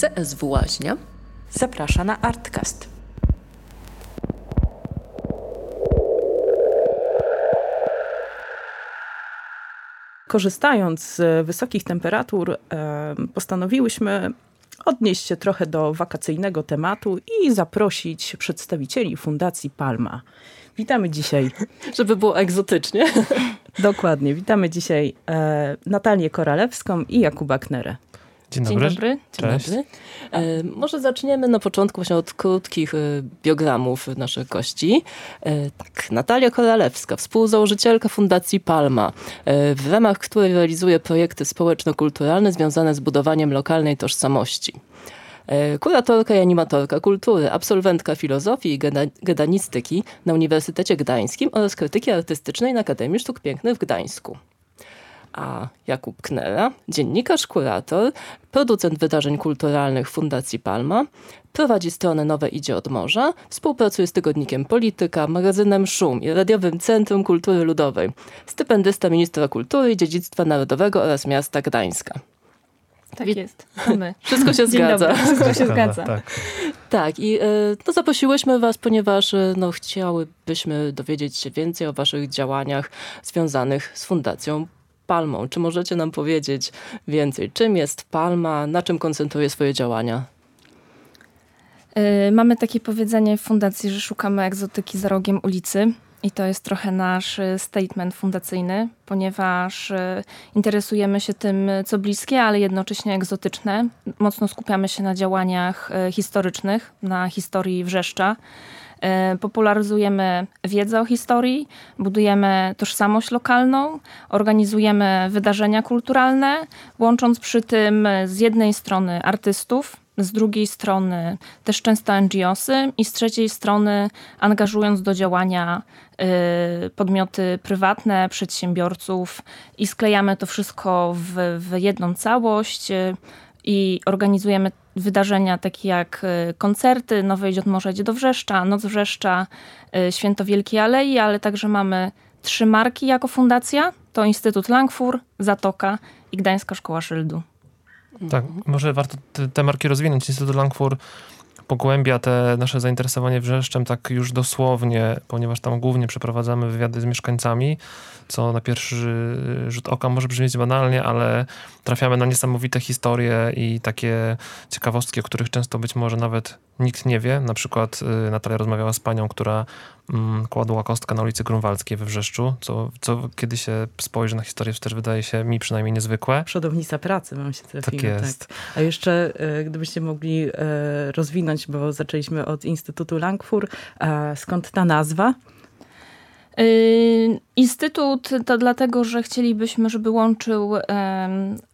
CSW Łaźnia zaprasza na Artcast. Korzystając z wysokich temperatur, postanowiłyśmy odnieść się trochę do wakacyjnego tematu i zaprosić przedstawicieli Fundacji Palma. Witamy dzisiaj. Żeby było egzotycznie. Dokładnie. Witamy dzisiaj e, Natalię Koralewską i Jakuba Knerę. Dzień dobry. Dzień dobry. Dzień dobry. E, może zaczniemy na początku właśnie od krótkich e, biogramów naszych gości. E, tak, Natalia Koralewska, współzałożycielka Fundacji Palma, e, w ramach której realizuje projekty społeczno-kulturalne związane z budowaniem lokalnej tożsamości. E, kuratorka i animatorka kultury, absolwentka filozofii i gedanistyki na Uniwersytecie Gdańskim oraz krytyki artystycznej na Akademii Sztuk Pięknych w Gdańsku a Jakub Knera, dziennikarz, kurator, producent wydarzeń kulturalnych Fundacji Palma, prowadzi stronę Nowe Idzie od Morza, współpracuje z tygodnikiem Polityka, magazynem Szum i Radiowym Centrum Kultury Ludowej, stypendysta ministra kultury i dziedzictwa narodowego oraz miasta Gdańska. Tak jest, to my. Wszystko się zgadza. Wszystko się zgadza. Tak. tak, i y, no, zaprosiłyśmy was, ponieważ y, no, chciałybyśmy dowiedzieć się więcej o waszych działaniach związanych z Fundacją Palmą. Czy możecie nam powiedzieć więcej? Czym jest Palma? Na czym koncentruje swoje działania? Yy, mamy takie powiedzenie w fundacji, że szukamy egzotyki za rogiem ulicy. I to jest trochę nasz y, statement fundacyjny, ponieważ y, interesujemy się tym, co bliskie, ale jednocześnie egzotyczne. Mocno skupiamy się na działaniach historycznych, na historii Wrzeszcza. E, popularyzujemy wiedzę o historii, budujemy tożsamość lokalną, organizujemy wydarzenia kulturalne, łącząc przy tym z jednej strony artystów, z drugiej strony też często NGOsy i z trzeciej strony angażując do działania y, podmioty prywatne, przedsiębiorców i sklejamy to wszystko w, w jedną całość i organizujemy wydarzenia takie jak y, koncerty, Nowe Idź od Morza idzie do Wrzeszcza, Noc Wrzeszcza, y, Święto Wielkiej Alei, ale także mamy trzy marki jako fundacja. To Instytut Langfur, Zatoka i Gdańska Szkoła Szyldu. Tak, może warto te, te marki rozwinąć. Instytut Langfur pogłębia te nasze zainteresowanie wrzeszczem tak już dosłownie, ponieważ tam głównie przeprowadzamy wywiady z mieszkańcami, co na pierwszy rzut oka może brzmieć banalnie, ale trafiamy na niesamowite historie i takie ciekawostki, o których często być może nawet nikt nie wie. Na przykład y, Natalia rozmawiała z panią, która kładła kostkę na ulicy Grunwaldzkiej we Wrzeszczu, co, co kiedy się spojrzy na historię, też wydaje się mi przynajmniej niezwykłe. Przodownica pracy mam się trafiła. Tak jest. Tak. A jeszcze y, gdybyście mogli y, rozwinąć, bo zaczęliśmy od Instytutu Langfur, skąd ta nazwa? Yy, instytut to dlatego, że chcielibyśmy, żeby łączył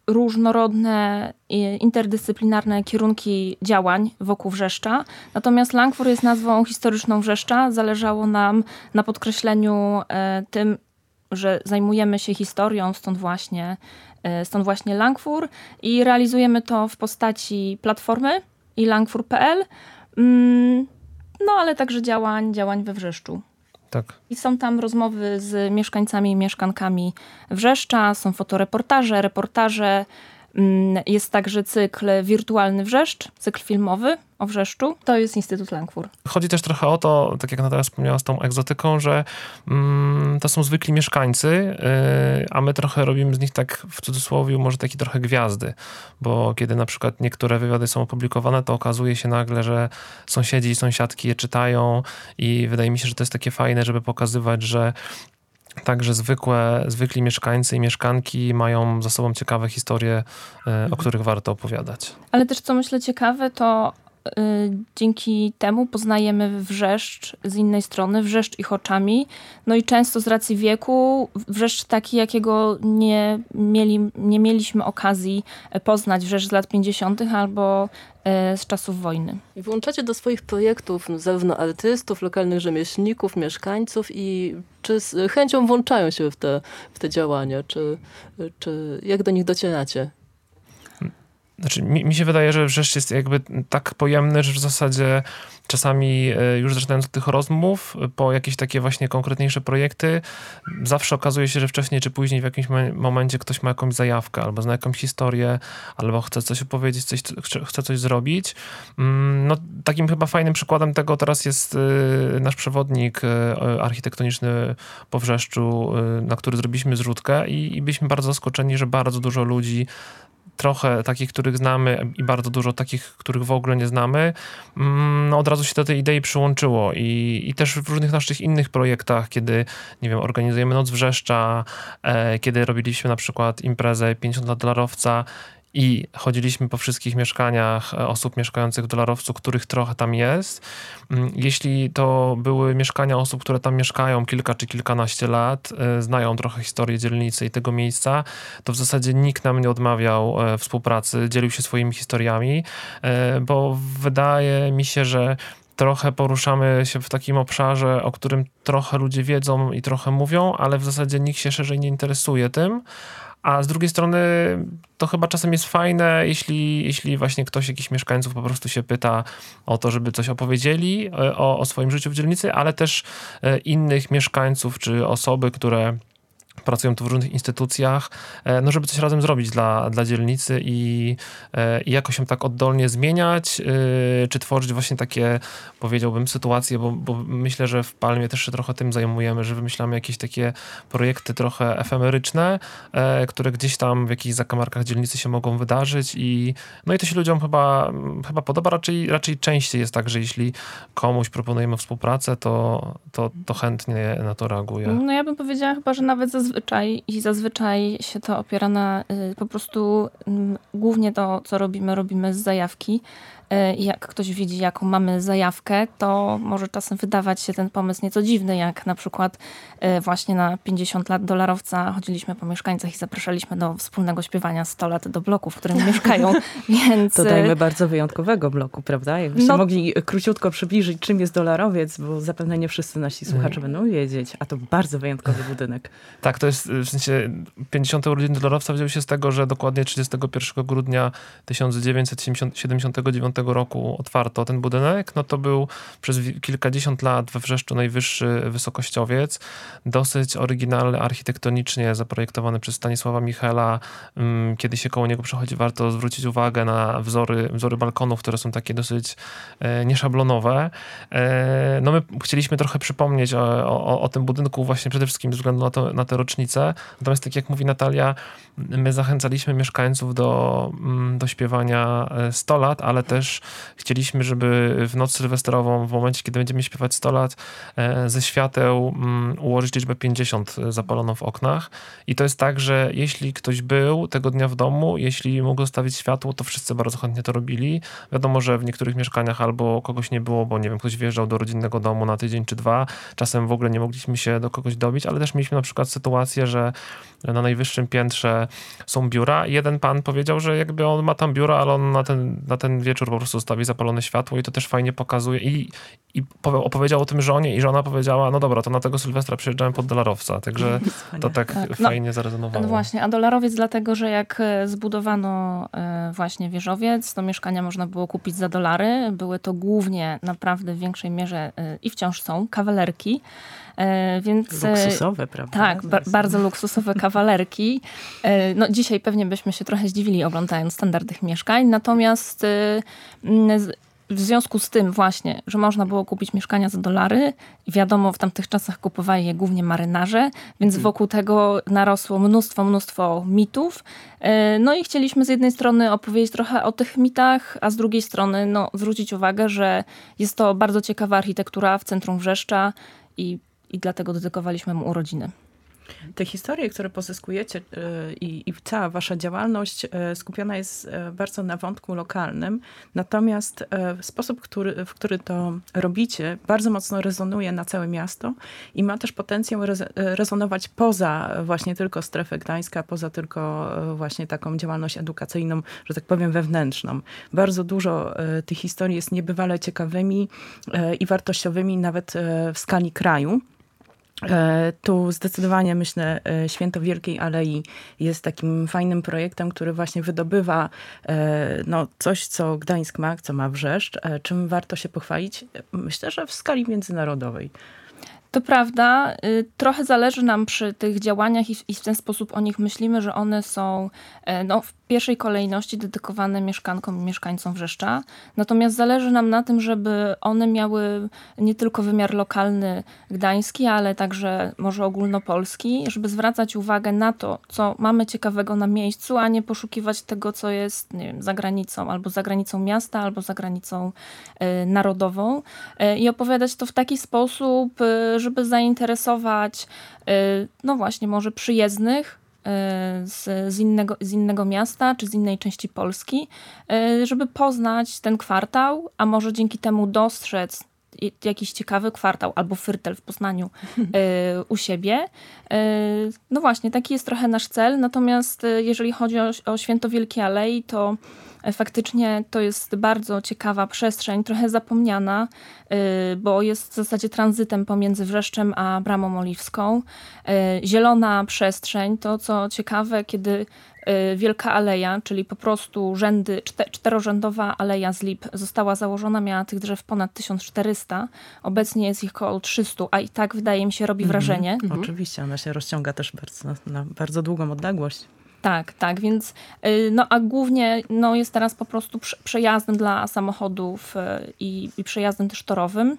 różnorodne, interdyscyplinarne kierunki działań wokół Wrzeszcza. Natomiast Langfur jest nazwą historyczną Wrzeszcza. Zależało nam na podkreśleniu e, tym, że zajmujemy się historią, stąd właśnie, e, stąd właśnie Langfur i realizujemy to w postaci platformy i langfur.pl, mm, no ale także działań, działań we Wrzeszczu. Tak. I są tam rozmowy z mieszkańcami i mieszkankami Wrzeszcza, są fotoreportaże, reportaże. Mm, jest także cykl Wirtualny Wrzeszcz, cykl filmowy o Wrzeszczu. To jest Instytut Langfur. Chodzi też trochę o to, tak jak Natalia wspomniała z tą egzotyką, że mm, to są zwykli mieszkańcy, yy, a my trochę robimy z nich tak w cudzysłowie może taki trochę gwiazdy, bo kiedy na przykład niektóre wywiady są opublikowane, to okazuje się nagle, że sąsiedzi i sąsiadki je czytają i wydaje mi się, że to jest takie fajne, żeby pokazywać, że Także zwykłe, zwykli mieszkańcy i mieszkanki mają za sobą ciekawe historie, yy, o których warto opowiadać. Ale też co myślę ciekawe, to dzięki temu poznajemy wrzeszcz z innej strony, wrzeszcz ich oczami. No i często z racji wieku, wrzeszcz taki, jakiego nie, mieli, nie mieliśmy okazji poznać, wrzeszcz z lat 50. albo y, z czasów wojny. Włączacie do swoich projektów zarówno artystów, lokalnych rzemieślników, mieszkańców i czy z chęcią włączają się w te, w te działania, czy, czy jak do nich docieracie? Znaczy, mi, mi, się wydaje, że wrzeszcz jest jakby tak pojemny, że w zasadzie czasami e, już zaczynając od tych rozmów, po jakieś takie właśnie konkretniejsze projekty, zawsze okazuje się, że wcześniej czy później w jakimś momencie ktoś ma jakąś zajawkę, albo zna jakąś historię, albo chce coś opowiedzieć, coś, chce coś zrobić. Mm, no, takim chyba fajnym przykładem tego teraz jest nasz przewodnik architektoniczny po Wrzeszczu, na który zrobiliśmy zrzutkę i, i byliśmy bardzo zaskoczeni, że bardzo dużo ludzi trochę takich, których znamy i bardzo dużo takich, których w ogóle nie znamy, mm, no od razu się do tej idei przyłączyło i, i też w różnych naszych innych projektach, kiedy, nie wiem, organizujemy Noc Wrzeszcza, e, kiedy robiliśmy na przykład imprezę 50 lat dolarowca i chodziliśmy po wszystkich mieszkaniach e, osób mieszkających w dolarowcu, których trochę tam jest. Mm, jeśli to były mieszkania osób, które tam mieszkają kilka czy kilkanaście lat, e, znają trochę historię dzielnicy i tego miejsca, to w zasadzie nikt nam nie odmawiał e, współpracy, dzielił się swoimi historiami, bo wydaje mi się, że trochę poruszamy się w takim obszarze, o którym trochę ludzie wiedzą i trochę mówią, ale w zasadzie nikt się szerzej nie interesuje tym. A z drugiej strony to chyba czasem jest fajne, jeśli, jeśli właśnie ktoś, jakiś mieszkańców po prostu się pyta o to, żeby coś opowiedzieli e, o, o swoim życiu w dzielnicy, ale też e, innych mieszkańców czy osoby, które pracują tu w różnych instytucjach, e, no żeby coś razem zrobić dla, dla dzielnicy i, e, i jakoś się tak oddolnie zmieniać, e, czy tworzyć właśnie takie, powiedziałbym, sytuacje, bo, bo myślę, że w Palmie też się trochę tym zajmujemy, że wymyślamy jakieś takie projekty trochę efemeryczne, które gdzieś tam w jakichś zakamarkach dzielnicy się mogą wydarzyć i no i to się ludziom chyba, chyba podoba, raczej, raczej częściej jest tak, że jeśli komuś proponujemy współpracę, to, to, to chętnie na to reaguje. No ja bym powiedziała chyba, że nawet zazwyczaj zazwyczaj i zazwyczaj się to opiera na y, po prostu y, głównie to, co robimy, robimy z zajawki. E, jak ktoś widzi, jaką mamy zajawkę, to może czasem wydawać się ten pomysł nieco dziwny, jak na przykład e, właśnie na 50 lat dolarowca chodziliśmy po mieszkańcach i zapraszaliśmy do wspólnego śpiewania 100 lat do bloku, w którym mieszkają, więc... To dajmy bardzo wyjątkowego bloku, prawda? Jakbyście no, mogli króciutko przybliżyć, czym jest dolarowiec, bo zapewne nie wszyscy nasi słuchacze mm. będą wiedzieć, a to bardzo wyjątkowy budynek. Tak, to jest w sensie 50. urodziny dolarowca wziął się z tego, że dokładnie 31 grudnia 1979 roku otwarto ten budynek, no to był przez kilkadziesiąt lat we Wrzeszczu najwyższy wysokościowiec, dosyć oryginalny architektonicznie zaprojektowany przez Stanisława Michela. Mm, kiedy się koło niego przechodzi, warto zwrócić uwagę na wzory, wzory balkonów, które są takie dosyć e, nieszablonowe. E, no my chcieliśmy trochę przypomnieć o, o, o tym budynku właśnie przede wszystkim ze względu na, to, na tę rocznicę. Natomiast tak jak mówi Natalia, my zachęcaliśmy mieszkańców do, mm, do śpiewania 100 lat, ale też też chcieliśmy, żeby w noc sylwestrową, w momencie, kiedy będziemy śpiewać 100 lat, e, ze świateł mm, ułożyć liczbę 50 zapaloną w oknach. I to jest tak, że jeśli ktoś był tego dnia w domu, jeśli mógł zostawić światło, to wszyscy bardzo chętnie to robili. Wiadomo, że w niektórych mieszkaniach albo kogoś nie było, bo nie wiem, ktoś wjeżdżał do rodzinnego domu na tydzień czy dwa. Czasem w ogóle nie mogliśmy się do kogoś dobić, ale też mieliśmy na przykład sytuację, że na najwyższym piętrze są biura. Jeden pan powiedział, że jakby on ma tam biura, ale on na ten, na ten wieczór po prostu zostawi zapalone światło i to też fajnie pokazuje. I, i opowiedział o tym żonie i żona powiedziała, no dobra, to na tego Sylwestra przyjeżdżałem pod dolarowca. Także to tak, tak no, fajnie zarezonowało. No właśnie, a dolarowiec dlatego, że jak e, zbudowano e, właśnie wieżowiec, to mieszkania można było kupić za dolary. Były to głównie naprawdę w większej mierze e, i wciąż są kawalerki. Więc, luksusowe, prawda? Tak, ba bardzo luksusowe kawalerki. No, dzisiaj pewnie byśmy się trochę zdziwili oglądając standardnych mieszkań, natomiast w związku z tym właśnie, że można było kupić mieszkania za dolary wiadomo, w tamtych czasach kupowali je głównie marynarze, więc mhm. wokół tego narosło mnóstwo, mnóstwo mitów. E, no i chcieliśmy z jednej strony opowiedzieć trochę o tych mitach, a z drugiej strony no, zwrócić uwagę, że jest to bardzo ciekawa architektura w centrum Wrzeszcza i, i dlatego dedykowaliśmy mu urodziny. Te historie, które pozyskujecie e, i, i, cała wasza działalność e, skupiona jest e, bardzo na wątku lokalnym, natomiast sposób, który, w który to robicie, bardzo mocno rezonuje na całe miasto i ma też potencjał rezonować poza właśnie tylko strefę Gdańska, poza tylko właśnie taką działalność edukacyjną, że tak powiem wewnętrzną. Bardzo dużo tych historii jest niebywale ciekawymi i wartościowymi nawet w skali kraju. E, tu zdecydowanie myślę, e, Święto Wielkiej Alei jest takim fajnym projektem, który właśnie wydobywa e, no, coś, co Gdańsk ma, co ma Wrzeszcz, czym warto się pochwalić. Myślę, że w skali międzynarodowej. To prawda. Y, trochę zależy nam przy tych działaniach i w ten sposób o nich myślimy, że one są no, w pierwszej kolejności dedykowane mieszkankom i mieszkańcom Wrzeszcza. Natomiast zależy nam na tym, żeby one miały nie tylko wymiar lokalny gdański, ale także może ogólnopolski, żeby zwracać uwagę na to, co mamy ciekawego na miejscu, a nie poszukiwać tego, co jest nie wiem, za granicą, albo za granicą miasta, albo za granicą y, narodową. Y, I opowiadać to w taki sposób, y, żeby zainteresować, no właśnie, może przyjezdnych, Y, z, z, innego, z innego miasta czy z innej części Polski, y, żeby poznać ten kwartał, a może dzięki temu dostrzec jakiś ciekawy kwartał albo Fyrtel w Poznaniu y, u siebie. No właśnie, taki jest trochę nasz cel. Natomiast jeżeli chodzi o, o Święto Wielkiej Alei, to faktycznie to jest bardzo ciekawa przestrzeń, trochę zapomniana, y, bo jest w zasadzie tranzytem pomiędzy Wrzeszczem a Bramą Oliwską. Y, zielona przestrzeń, to co ciekawe, kiedy y, Wielka Aleja, czyli po prostu rzędy, czterorzędowa aleja z lip została założona, miała tych drzew ponad 1400, obecnie jest ich około 300, a i tak wydaje mi się robi mhm. wrażenie. Mm. Oczywiście, ona się rozciąga też bardzo, na bardzo długą odległość. Tak, tak, więc y, no a głównie no, jest teraz po prostu przejazdem dla samochodów y, i, i przejazdem też torowym.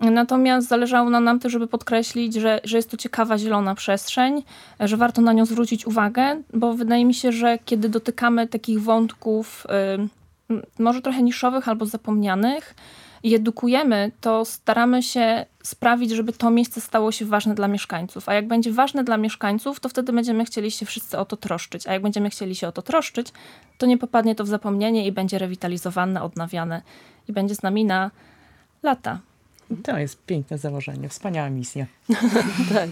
Natomiast zależało nam, też, żeby podkreślić, że, że jest to ciekawa zielona przestrzeń, że warto na nią zwrócić uwagę, bo wydaje mi się, że kiedy dotykamy takich wątków, y, może trochę niszowych albo zapomnianych, i edukujemy, to staramy się sprawić, żeby to miejsce stało się ważne dla mieszkańców. A jak będzie ważne dla mieszkańców, to wtedy będziemy chcieli się wszyscy o to troszczyć. A jak będziemy chcieli się o to troszczyć, to nie popadnie to w zapomnienie i będzie rewitalizowane, odnawiane i będzie z nami na lata. To jest piękne założenie, wspaniała misja. tak,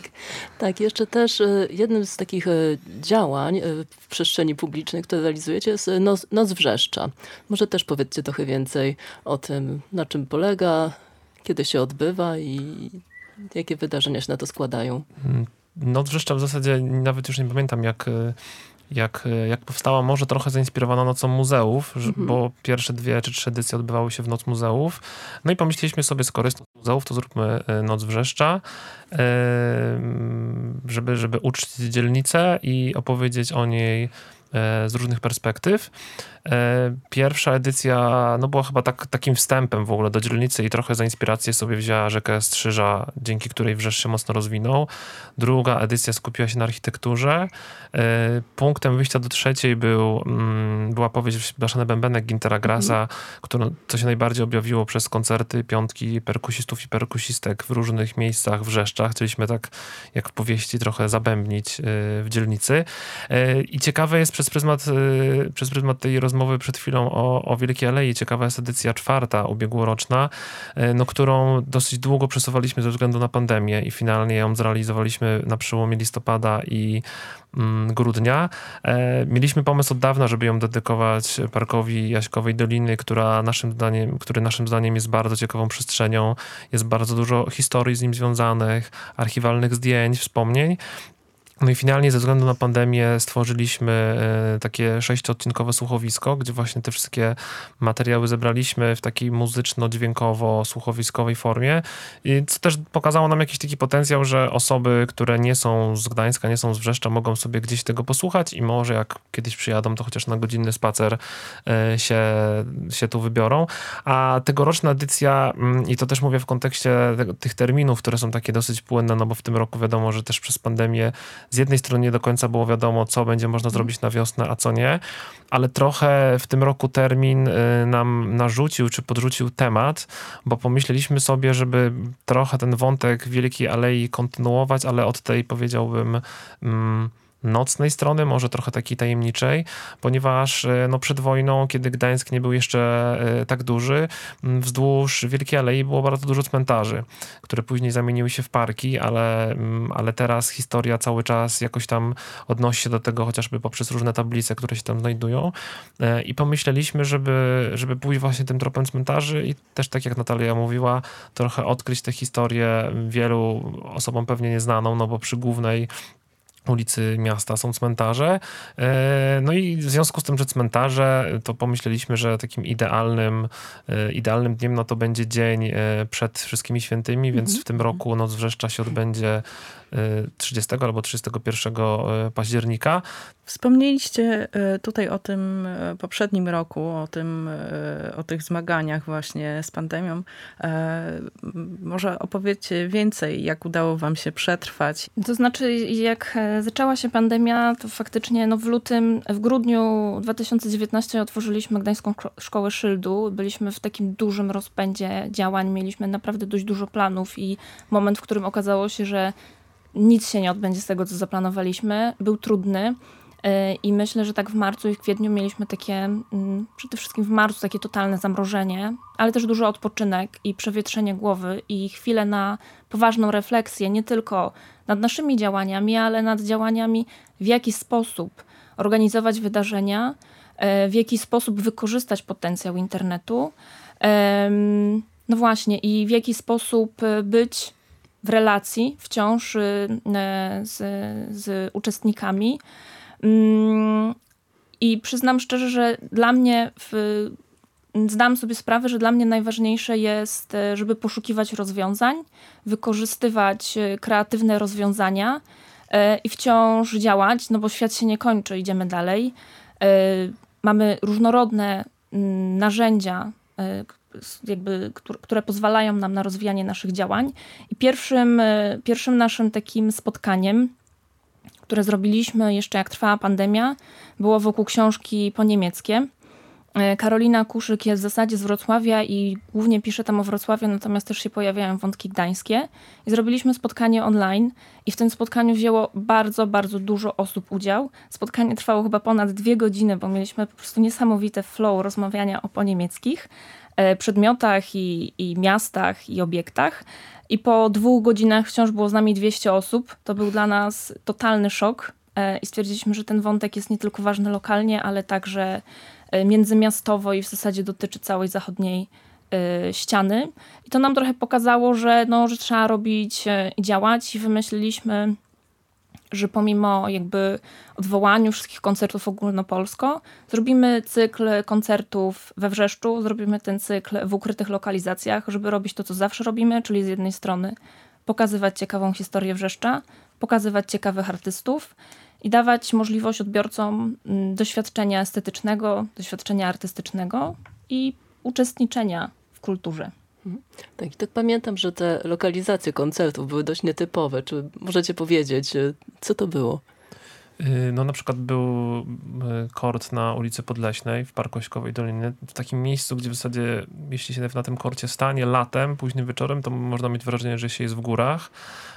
tak. Jeszcze też e, jednym z takich e, działań e, w przestrzeni publicznej, które realizujecie jest Noc, Noc Wrzeszcza. Może też powiedzcie trochę więcej o tym, na czym polega, kiedy się odbywa i jakie wydarzenia się na to składają. Mm, Noc Wrzeszcza w zasadzie nawet już nie pamiętam jak jak, jak powstała, może trochę zainspirowana Nocą Muzeów, mhm. bo pierwsze dwie czy trzy edycje odbywały się w Noc Muzeów. No i pomyśleliśmy sobie, skoro jest Noc Muzeów, to zróbmy e, Noc Wrzeszcza, żeby, żeby uczcić dzielnicę i opowiedzieć o niej e, z różnych perspektyw. E, pierwsza edycja no była chyba tak, takim wstępem w ogóle do dzielnicy i trochę za inspirację sobie wzięła rzekę Strzyża, dzięki której Wrzesz się mocno rozwinął. Druga edycja skupiła się na architekturze. E, punktem wyjścia do trzeciej był, mm, była powieść Blaszany Bębenek Gintera Grasa, mhm. którą, co się najbardziej objawiło przez koncerty, piątki perkusistów i perkusistek w różnych miejscach w Wrzeszczach. Chcieliśmy tak, jak w powieści, trochę zabębnić e, w dzielnicy. I ciekawe jest przez pryzmat, przez pryzmat tej rozmowy rozmowy przed chwilą o, o Wielkiej Alei. Ciekawa jest edycja czwarta, ubiegłoroczna, e, no, którą dosyć długo przesuwaliśmy ze względu na pandemię i finalnie ją zrealizowaliśmy na przełomie listopada i mm, grudnia. E, mieliśmy pomysł od dawna, żeby ją dedykować parkowi Jaśkowej Doliny, która naszym zdaniem, który naszym zdaniem jest bardzo ciekawą przestrzenią. Jest bardzo dużo historii z nim związanych, archiwalnych zdjęć, wspomnień. No i finalnie ze względu na pandemię stworzyliśmy e, takie sześciodcinkowe słuchowisko, gdzie właśnie te wszystkie materiały zebraliśmy w takiej muzyczno-dźwiękowo-słuchowiskowej formie, I co też pokazało nam jakiś taki potencjał, że osoby, które nie są z Gdańska, nie są z Wrzeszcza, mogą sobie gdzieś tego posłuchać i może jak kiedyś przyjadą, to chociaż na godzinny spacer e, się, się tu wybiorą. A tegoroczna edycja, mm, i to też mówię w kontekście tych terminów, które są takie dosyć płynne, no bo w tym roku wiadomo, że też przez pandemię z jednej strony nie do końca było wiadomo, co będzie można zrobić na wiosnę, a co nie, ale trochę w tym roku termin y, nam narzucił czy podrzucił temat, bo pomyśleliśmy sobie, żeby trochę ten wątek Wielkiej Alei kontynuować, ale od tej powiedziałbym. Mm, nocnej strony, może trochę takiej tajemniczej, ponieważ e, no, przed wojną, kiedy Gdańsk nie był jeszcze e, tak duży, wzdłuż Wielkiej Alei było bardzo dużo cmentarzy, które później zamieniły się w parki, ale, ale teraz historia cały czas jakoś tam odnosi się do tego chociażby poprzez różne tablice, które się tam znajdują. E, i pomyśleliśmy, żeby, żeby pójść właśnie tym tropem cmentarzy i też tak jak Natalia mówiła, trochę odkryć tę historię wielu osobom pewnie nieznaną, no bo przy głównej ulicy miasta są cmentarze. E, no i w związku z tym, że cmentarze, to pomyśleliśmy, że takim idealnym, e, idealnym dniem no to będzie dzień e, przed wszystkimi świętymi, więc mhm. w tym roku Noc Wrzeszcza się odbędzie 30 albo 31 października. Wspomnieliście e, tutaj o tym e, poprzednim roku, o, tym, e, o tych zmaganiach właśnie z pandemią. Może opowiedzcie więcej, jak udało wam się przetrwać? To znaczy, jak zaczęła się pandemia, to faktycznie no w lutym, w grudniu 2019 otworzyliśmy Gdańską Szkołę Szyldu. Byliśmy w takim dużym rozpędzie działań, mieliśmy naprawdę dość dużo planów i moment, w którym okazało się, że nic się nie odbędzie z tego, co zaplanowaliśmy, był trudny. E, I myślę, że tak w marcu i w kwietniu mieliśmy takie, mm, przede wszystkim w marcu, takie totalne zamrożenie, ale też duży odpoczynek i przewietrzenie głowy i chwilę na poważną refleksję, nie tylko nad naszymi działaniami, ale nad działaniami, w jaki sposób organizować wydarzenia, e, w jaki sposób wykorzystać potencjał internetu. No właśnie, i w jaki sposób być w relacji wciąż y, z, z uczestnikami. Mm, I przyznam szczerze, że dla mnie w, zdam sobie sprawę, że dla mnie najważniejsze jest, e, żeby poszukiwać rozwiązań, wykorzystywać e, kreatywne rozwiązania e, i wciąż działać, no bo świat się nie kończy, idziemy dalej. Mamy różnorodne mm, narzędzia, jakby, które pozwalają nam na rozwijanie naszych działań. I pierwszym, pierwszym naszym takim spotkaniem które zrobiliśmy jeszcze jak trwała pandemia, było wokół książki po niemieckie. E, Karolina Kuszyk jest w zasadzie z Wrocławia i głównie pisze tam o Wrocławiu, natomiast też się pojawiają wątki gdańskie. I zrobiliśmy spotkanie online i w tym spotkaniu wzięło bardzo, bardzo dużo osób udział. Spotkanie trwało chyba ponad dwie godziny, bo mieliśmy po prostu niesamowite flow rozmawiania o poniemieckich e, przedmiotach i, i miastach i obiektach. I po dwóch godzinach wciąż było z nami 200 osób. To był dla nas totalny szok. E, I stwierdziliśmy, że ten wątek jest nie tylko ważny lokalnie, ale także międzymiastowo i w zasadzie dotyczy całej zachodniej e, ściany. I to nam trochę pokazało, że, no, że trzeba robić i działać. I wymyśliliśmy że pomimo jakby odwołaniu wszystkich koncertów ogólnopolsko, zrobimy cykl koncertów we Wrzeszczu, zrobimy ten cykl w ukrytych lokalizacjach, żeby robić to, co zawsze robimy, czyli z jednej strony pokazywać ciekawą historię Wrzeszcza, pokazywać ciekawych artystów i dawać możliwość odbiorcom mm, doświadczenia estetycznego, doświadczenia artystycznego i uczestniczenia w kulturze. Mhm. Tak, i tak pamiętam, że te lokalizacje koncertów były dość nietypowe. Czy możecie powiedzieć, e, co to było? Y, no na przykład był y, kort na ulicy Podleśnej w Parku Ośkowej Doliny, w takim miejscu, gdzie w zasadzie, jeśli się na tym korcie stanie latem, późnym wieczorem, to można mieć wrażenie, że się jest w górach.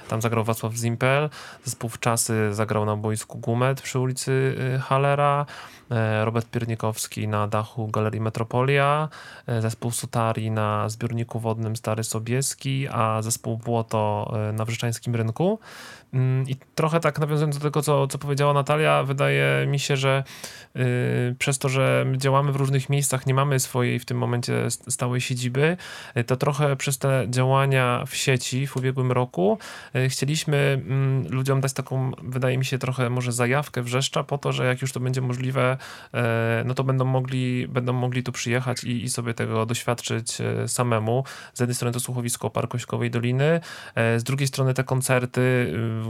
Tam zagrał Wacław Zimpel, zespół Wczasy zagrał na boisku Gumet przy ulicy y, Halera, Robert Piernikowski na dachu Galerii Metropolia, e, zespół Sutari na zbiorniku wodnym Stary Sobieski, a zespół Błoto e, na Wrzeszańskim Rynku. Mm, I trochę tak nawiązując do tego, co, co powiedziała Natalia, wydaje mi się, że yy, przez to, że my działamy w różnych miejscach, nie mamy swojej w tym momencie stałej siedziby, yy, to trochę przez te działania w sieci w ubiegłym roku yy, chcieliśmy yy, ludziom dać taką, wydaje mi się, trochę może zajawkę wrzeszcza po to, że jak już to będzie możliwe, no to będą mogli, będą mogli tu przyjechać i, i sobie tego doświadczyć yy, samemu. Z jednej strony to słuchowisko Parkośkowej Doliny, z drugiej strony te koncerty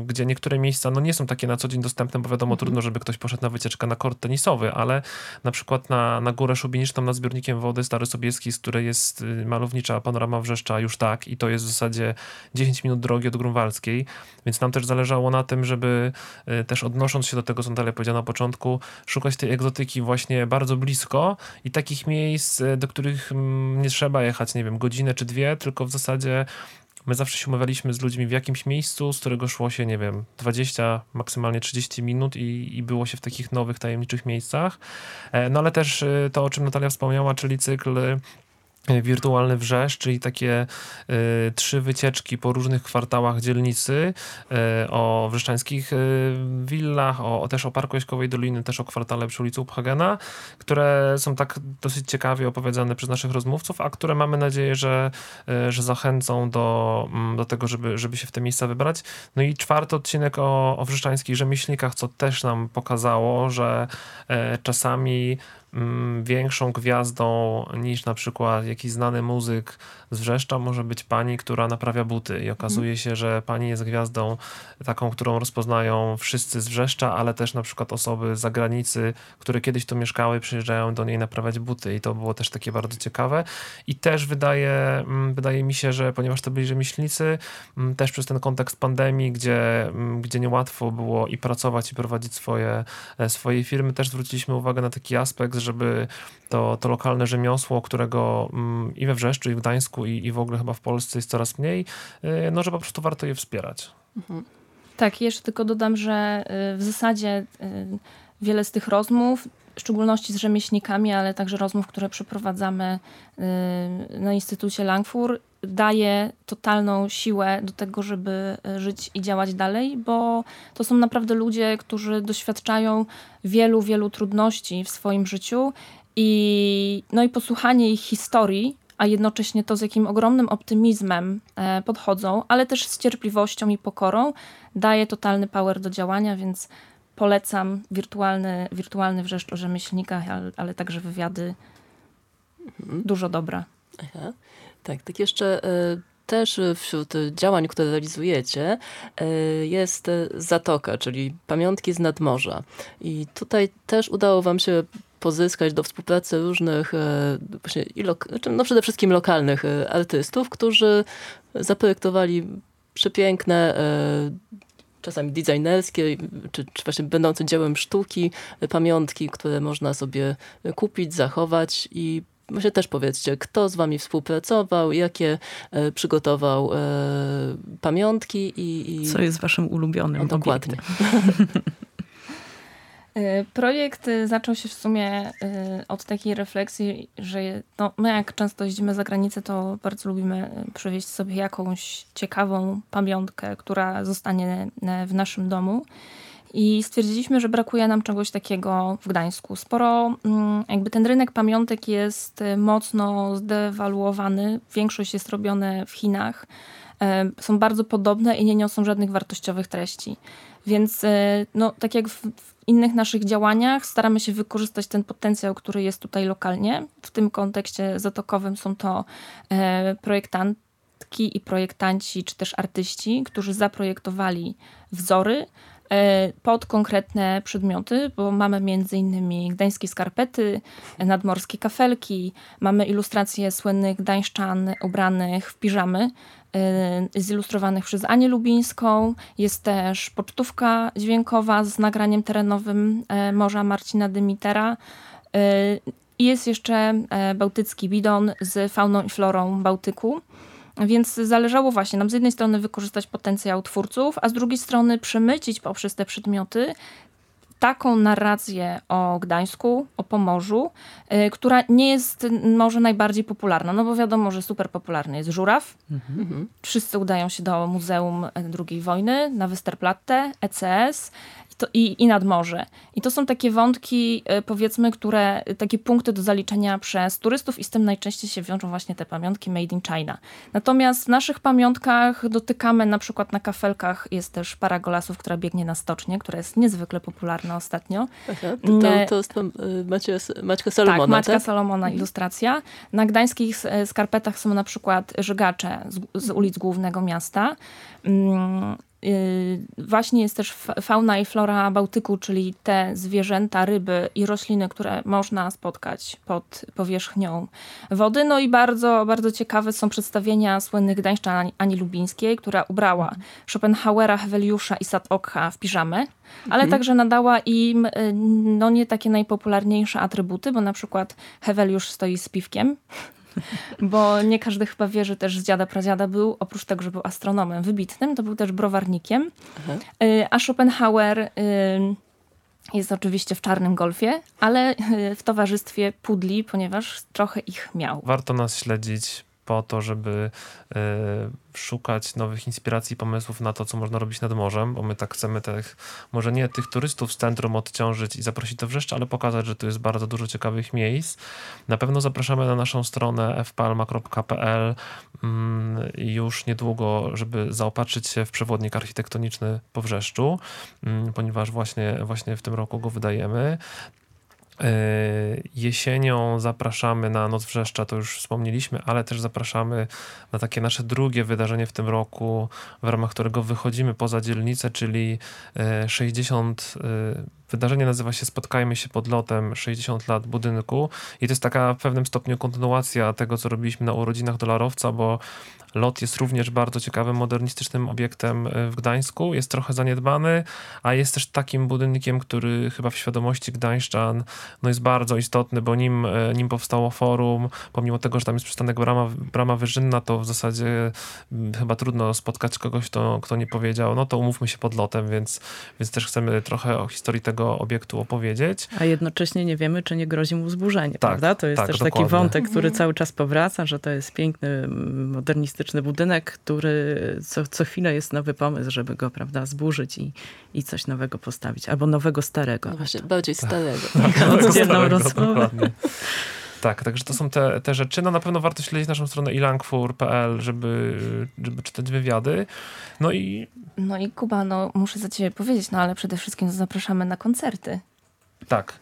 gdzie niektóre miejsca no, nie są takie na co dzień dostępne, bo wiadomo, mhm. trudno, żeby ktoś poszedł na wycieczkę na kort tenisowy, ale na przykład na, na Górę Szubiniczną nad zbiornikiem wody Stary Sobieski, z której jest y, malownicza panorama Wrzeszcza już tak i to jest w zasadzie 10 minut drogi od Grunwaldzkiej, więc nam też zależało na tym, żeby y, też odnosząc się do tego, co Natalia powiedziała na początku, szukać tej egzotyki właśnie bardzo blisko i takich miejsc, y, do których mm, nie trzeba jechać, nie wiem, godzinę czy dwie, tylko w zasadzie my zawsze się umawialiśmy z ludźmi w jakimś miejscu, z którego szło się, nie wiem, 20, maksymalnie 30 minut i, i było się w takich nowych, tajemniczych miejscach. E, no ale też e, to, o czym Natalia wspomniała, czyli cykl E, wirtualny wrzesz, czyli takie y, trzy wycieczki po różnych kwartałach dzielnicy y, o wrzeszczańskich y, willach, o, też o Parku Jaśkowej Doliny, też o kwartale przy ulicy Uphagena, które są tak dosyć ciekawie opowiedziane przez naszych rozmówców, a które mamy nadzieję, że, że zachęcą do, mm, do tego, żeby, żeby się w te miejsca wybrać. No i czwarty odcinek o, o wrzeszczańskich rzemieślnikach, co też nam pokazało, że czasami większą gwiazdą niż na przykład jakiś znany muzyk z Wrzeszcza może być pani, która naprawia buty. I okazuje się, że pani jest gwiazdą taką, którą rozpoznają wszyscy z Wrzeszcza, ale też na przykład osoby z zagranicy, które kiedyś tu mieszkały, przyjeżdżają do niej naprawiać buty. I to było też takie bardzo ciekawe. I też wydaje, mm, wydaje mi się, że ponieważ to byli rzemieślnicy, mm, też przez ten kontekst pandemii, gdzie, gdzie niełatwo było i pracować i prowadzić swoje, e, swoje firmy, też zwróciliśmy uwagę na taki aspekt, żeby to, to lokalne rzemiosło, którego mm, i we Wrzeszczu, i w Gdańsku, i, i w ogóle chyba w Polsce jest coraz mniej, y, no że po prostu warto je wspierać. Mhm. Tak, jeszcze tylko dodam, że y, w zasadzie y, wiele z tych rozmów, w szczególności z rzemieślnikami, ale także rozmów, które przeprowadzamy na Instytucie Langfur, daje totalną siłę do tego, żeby żyć i działać dalej, bo to są naprawdę ludzie, którzy doświadczają wielu, wielu trudności w swoim życiu i, no i posłuchanie ich historii, a jednocześnie to, z jakim ogromnym optymizmem e, podchodzą, ale też z cierpliwością i pokorą, daje totalny power do działania, więc polecam wirtualny, wirtualny wrzeszcz o rzemieślnikach, ale, ale także wywiady. Mhm. Dużo dobra. Aha. Tak, tak jeszcze y też wśród działań, które realizujecie, jest Zatoka, czyli pamiątki z nadmorza. I tutaj też udało wam się pozyskać do współpracy różnych, e, właśnie znaczy, no przede wszystkim lokalnych e, artystów, którzy zaprojektowali przepiękne e, czasami designerskie, czy, czy właśnie będące dziełem sztuki, pamiątki, które można sobie kupić, zachować i Właśnie też powiedzcie, kto z wami współpracował, jakie e, przygotował e, pamiątki i, i... Co jest waszym ulubionym no, Dokładnie. E, projekt zaczął się w sumie od takiej refleksji, że no, my jak często jeździmy za granicę, to bardzo lubimy przywieźć sobie jakąś ciekawą pamiątkę, która zostanie w naszym domu. I stwierdziliśmy, że brakuje nam czegoś takiego w Gdańsku. Sporo, mm, jakby ten rynek pamiątek jest mocno zdewaluowany. Większość jest robione w Chinach. Są bardzo podobne i nie niosą żadnych wartościowych treści. Więc no, tak jak w, innych naszych działaniach staramy się wykorzystać ten potencjał, który jest tutaj lokalnie. W tym kontekście zatokowym są to e, projektantki i projektanci, czy też artyści, którzy zaprojektowali wzory e, pod konkretne przedmioty, bo mamy między innymi gdańskie skarpety, nadmorskie kafelki, mamy ilustracje słynnych gdańszczan ubranych w piżamy, Y, zilustrowanych przez Anię Lubińską. Jest też pocztówka dźwiękowa z nagraniem terenowym e, Morza Marcina Dymitera. I jest jeszcze e, bałtycki bidon z fauną i florą Bałtyku. Więc zależało właśnie nam z jednej strony wykorzystać potencjał twórców, a z drugiej strony przemycić poprzez te przedmioty taką narrację o Gdańsku, o Pomorzu, y, która nie jest może najbardziej popularna, no bo wiadomo, że super popularny jest Żuraw. Mhm. Wszyscy udają się do Muzeum II wojny, na Westerplatte, ECS to, i, i nad morze. I to są takie wątki, e, powiedzmy, które, takie punkty do zaliczenia przez turystów i z tym najczęściej się wiążą właśnie te pamiątki made in China. Natomiast w naszych pamiątkach dotykamy na przykład na kafelkach jest też para golasów, która biegnie na stocznie, która jest niezwykle popularna ostatnio. Aha, to, to, to jest tam Macie, Maćka Salomona, tak? Maćka tak? Salomona mhm. ilustracja. Na gdańskich e, skarpetach są na przykład żygacze z, z ulic głównego miasta. Y, właśnie jest też fauna i flora Bałtyku, czyli te zwierzęta, ryby i rośliny, które można spotkać pod powierzchnią wody. No i bardzo, bardzo ciekawe są przedstawienia słynnych gdańszczan Ani Lubińskiej, która ubrała mhm. Schopenhauera, Heweliusza i Satokha w piżamę, ale mhm. także nadała im y, no nie takie najpopularniejsze atrybuty, bo na przykład Heweliusz stoi z piwkiem bo nie każdy chyba wie, że też z dziada pradziada był, oprócz tego, że był astronomem wybitnym, to był też browarnikiem. Aha. A Schopenhauer jest oczywiście w czarnym golfie, ale w towarzystwie pudli, ponieważ trochę ich miał. Warto nas śledzić po to, żeby e, szukać nowych inspiracji, pomysłów na to, co można robić nad morzem, bo my tak chcemy tych, może nie tych turystów z centrum odciążyć i zaprosić do Wrzeszcza, ale pokazać, że tu jest bardzo dużo ciekawych miejsc. Na pewno zapraszamy na naszą stronę fpalma.pl mm, już niedługo, żeby zaopatrzyć się w przewodnik architektoniczny po Wrzeszczu, mm, ponieważ właśnie, właśnie w tym roku go wydajemy. E, jesienią zapraszamy na Noc Wrzeszcza, to już wspomnieliśmy, ale też zapraszamy na takie nasze drugie wydarzenie w tym roku, w ramach którego wychodzimy poza dzielnicę, czyli 60 e, e, Wydarzenie nazywa się Spotkajmy się pod lotem 60 lat budynku. I to jest taka w pewnym stopniu kontynuacja tego, co robiliśmy na urodzinach dolarowca, bo Lot jest również bardzo ciekawym, modernistycznym obiektem e, w Gdańsku. Jest trochę zaniedbany, a jest też takim budynkiem, który chyba w świadomości gdańszczan no jest bardzo istotny, bo nim, e, nim powstało forum, pomimo tego, że tam jest przystanek Brama, Brama Wyżynna, to w zasadzie mm, chyba trudno spotkać kogoś, kto, kto nie powiedział, no to umówmy się pod lotem, więc, więc też chcemy trochę o historii tego obiektu opowiedzieć. A jednocześnie nie wiemy, czy nie grozi mu zburzenie, tak, prawda? To jest tak, też dokładnie. taki wątek, który mhm. cały czas powraca, że to jest piękny, modernistyczny budynek, który co, co chwilę jest nowy pomysł, żeby go prawda, zburzyć i, i coś nowego postawić. Albo nowego starego. No właśnie, bardziej starego. Tak, oddzielną rozmowę. Tak, także to są te, te rzeczy. No na pewno warto śledzić naszą stronę ilangfur.pl, żeby, żeby czytać wywiady. No i... No i Kuba, no muszę za ciebie powiedzieć, no ale przede wszystkim zapraszamy na koncerty. Tak,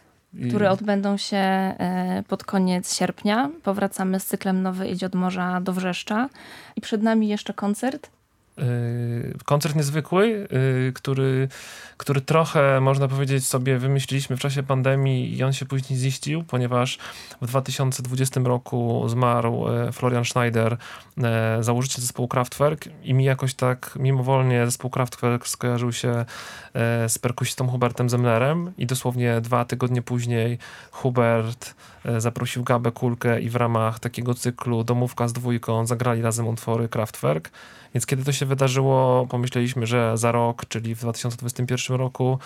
które odbędą się e, pod koniec sierpnia. Powracamy z cyklem Nowy Idź od Morza do Wrzeszcza i przed nami jeszcze koncert koncert niezwykły, y, który, który trochę, można powiedzieć, sobie wymyśliliśmy w czasie pandemii i on się później ziścił, ponieważ w 2020 roku zmarł y, Florian Schneider, założyciel zespołu Kraftwerk i mi jakoś tak mimowolnie zespół Kraftwerk skojarzył się z perkusistą Hubertem Zemlerem i dosłownie dwa tygodnie później Hubert zaprosił Gabę Kulkę i w ramach takiego cyklu Domówka z dwójką zagrali razem utwory Kraftwerk. Więc kiedy to się wydarzyło, pomyśleliśmy, że za rok, czyli w 2021 roku,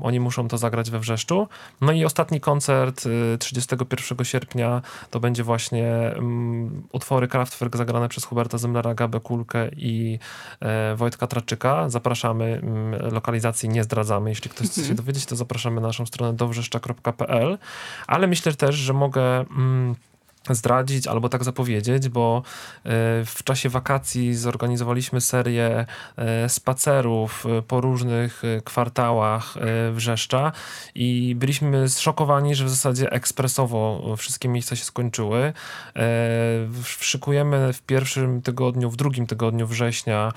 oni muszą to zagrać we Wrzeszczu. No i ostatni koncert 31 y, sierpnia to będzie właśnie um, utwory Kraftwerk zagrane przez Huberta Zemlera, Gabę Kulkę i e, Wojtka Traczyka. Zapraszamy, um, lokalizacji nie zdradzamy. Jeśli ktoś chce się mhm. dowiedzieć, to zapraszamy na naszą stronę dowrzeszcza.pl. Ale myślę też, że mogę... Um, zdradzić albo tak zapowiedzieć, bo e, w czasie wakacji zorganizowaliśmy serię e, spacerów e, po różnych kwartałach Wrzeszcza i byliśmy zszokowani, że w zasadzie ekspresowo wszystkie miejsca się skończyły. Szykujemy w pierwszym tygodniu, w drugim tygodniu września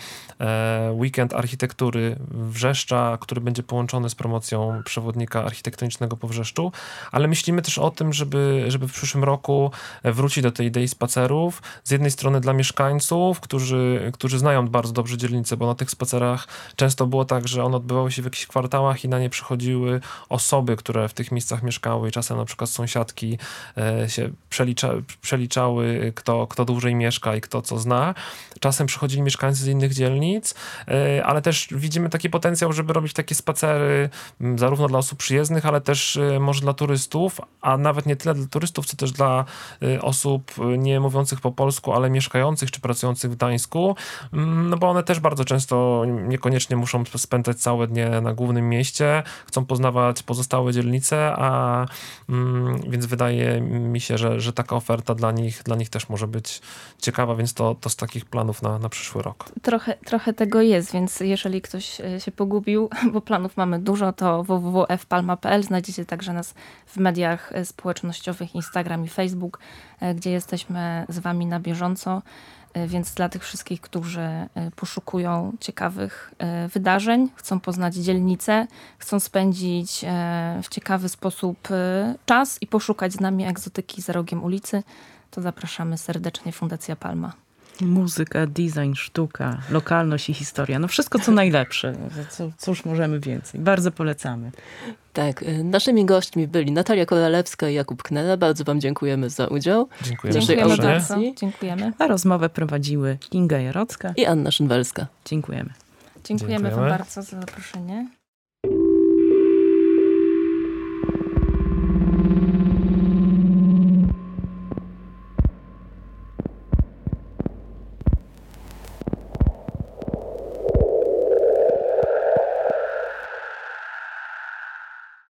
weekend architektury Wrzeszcza, który będzie połączony z promocją przewodnika architektonicznego po Wrzeszczu, ale myślimy też o tym, żeby, żeby w przyszłym roku wróci do tej idei spacerów. Z jednej strony dla mieszkańców, którzy, którzy znają bardzo dobrze dzielnicę, bo na tych spacerach często było tak, że one odbywały się w jakichś kwartałach i na nie przychodziły osoby, które w tych miejscach mieszkały i czasem na przykład sąsiadki e, się przelicza, przeliczały, kto, kto dłużej mieszka i kto co zna. Czasem przychodzili mieszkańcy z innych dzielnic, e, ale też widzimy taki potencjał, żeby robić takie spacery zarówno dla osób przyjezdnych, ale też e, może dla turystów, a nawet nie tyle dla turystów, co też dla osób nie mówiących po polsku, ale mieszkających czy pracujących w Gdańsku, mm, no bo one też bardzo często niekoniecznie muszą spędzać całe dnie na głównym mieście, chcą poznawać pozostałe dzielnice, a mm, więc wydaje mi się, że, że taka oferta dla nich, dla nich też może być ciekawa, więc to, to z takich planów na, na przyszły rok. Trochę, trochę tego jest, więc jeżeli ktoś e, się pogubił, bo planów mamy dużo, to www.fpalma.pl znajdziecie także nas w mediach e, społecznościowych, Instagram i Facebook. E, gdzie jesteśmy z Wami na bieżąco. E, więc dla tych wszystkich, którzy e, poszukują ciekawych wydarzeń, chcą poznać dzielnicę, chcą spędzić w ciekawy sposób czas i poszukać z nami egzotyki za rogiem ulicy, to zapraszamy serdecznie Fundacja Palma. Muzyka, design, sztuka, lokalność i historia. No wszystko co najlepsze. Co, cóż możemy więcej. Bardzo polecamy. Tak, y, naszymi gośćmi byli Natalia Koralewska i Jakub Knele. Bardzo wam dziękujemy za udział. Dziękujemy. Bardzo. Dziękujemy. A rozmowę prowadziły Kinga Jarocka. I Anna Szynwelska. Dziękujemy. Dziękujemy Wam Dziękujemy. bardzo za zaproszenie.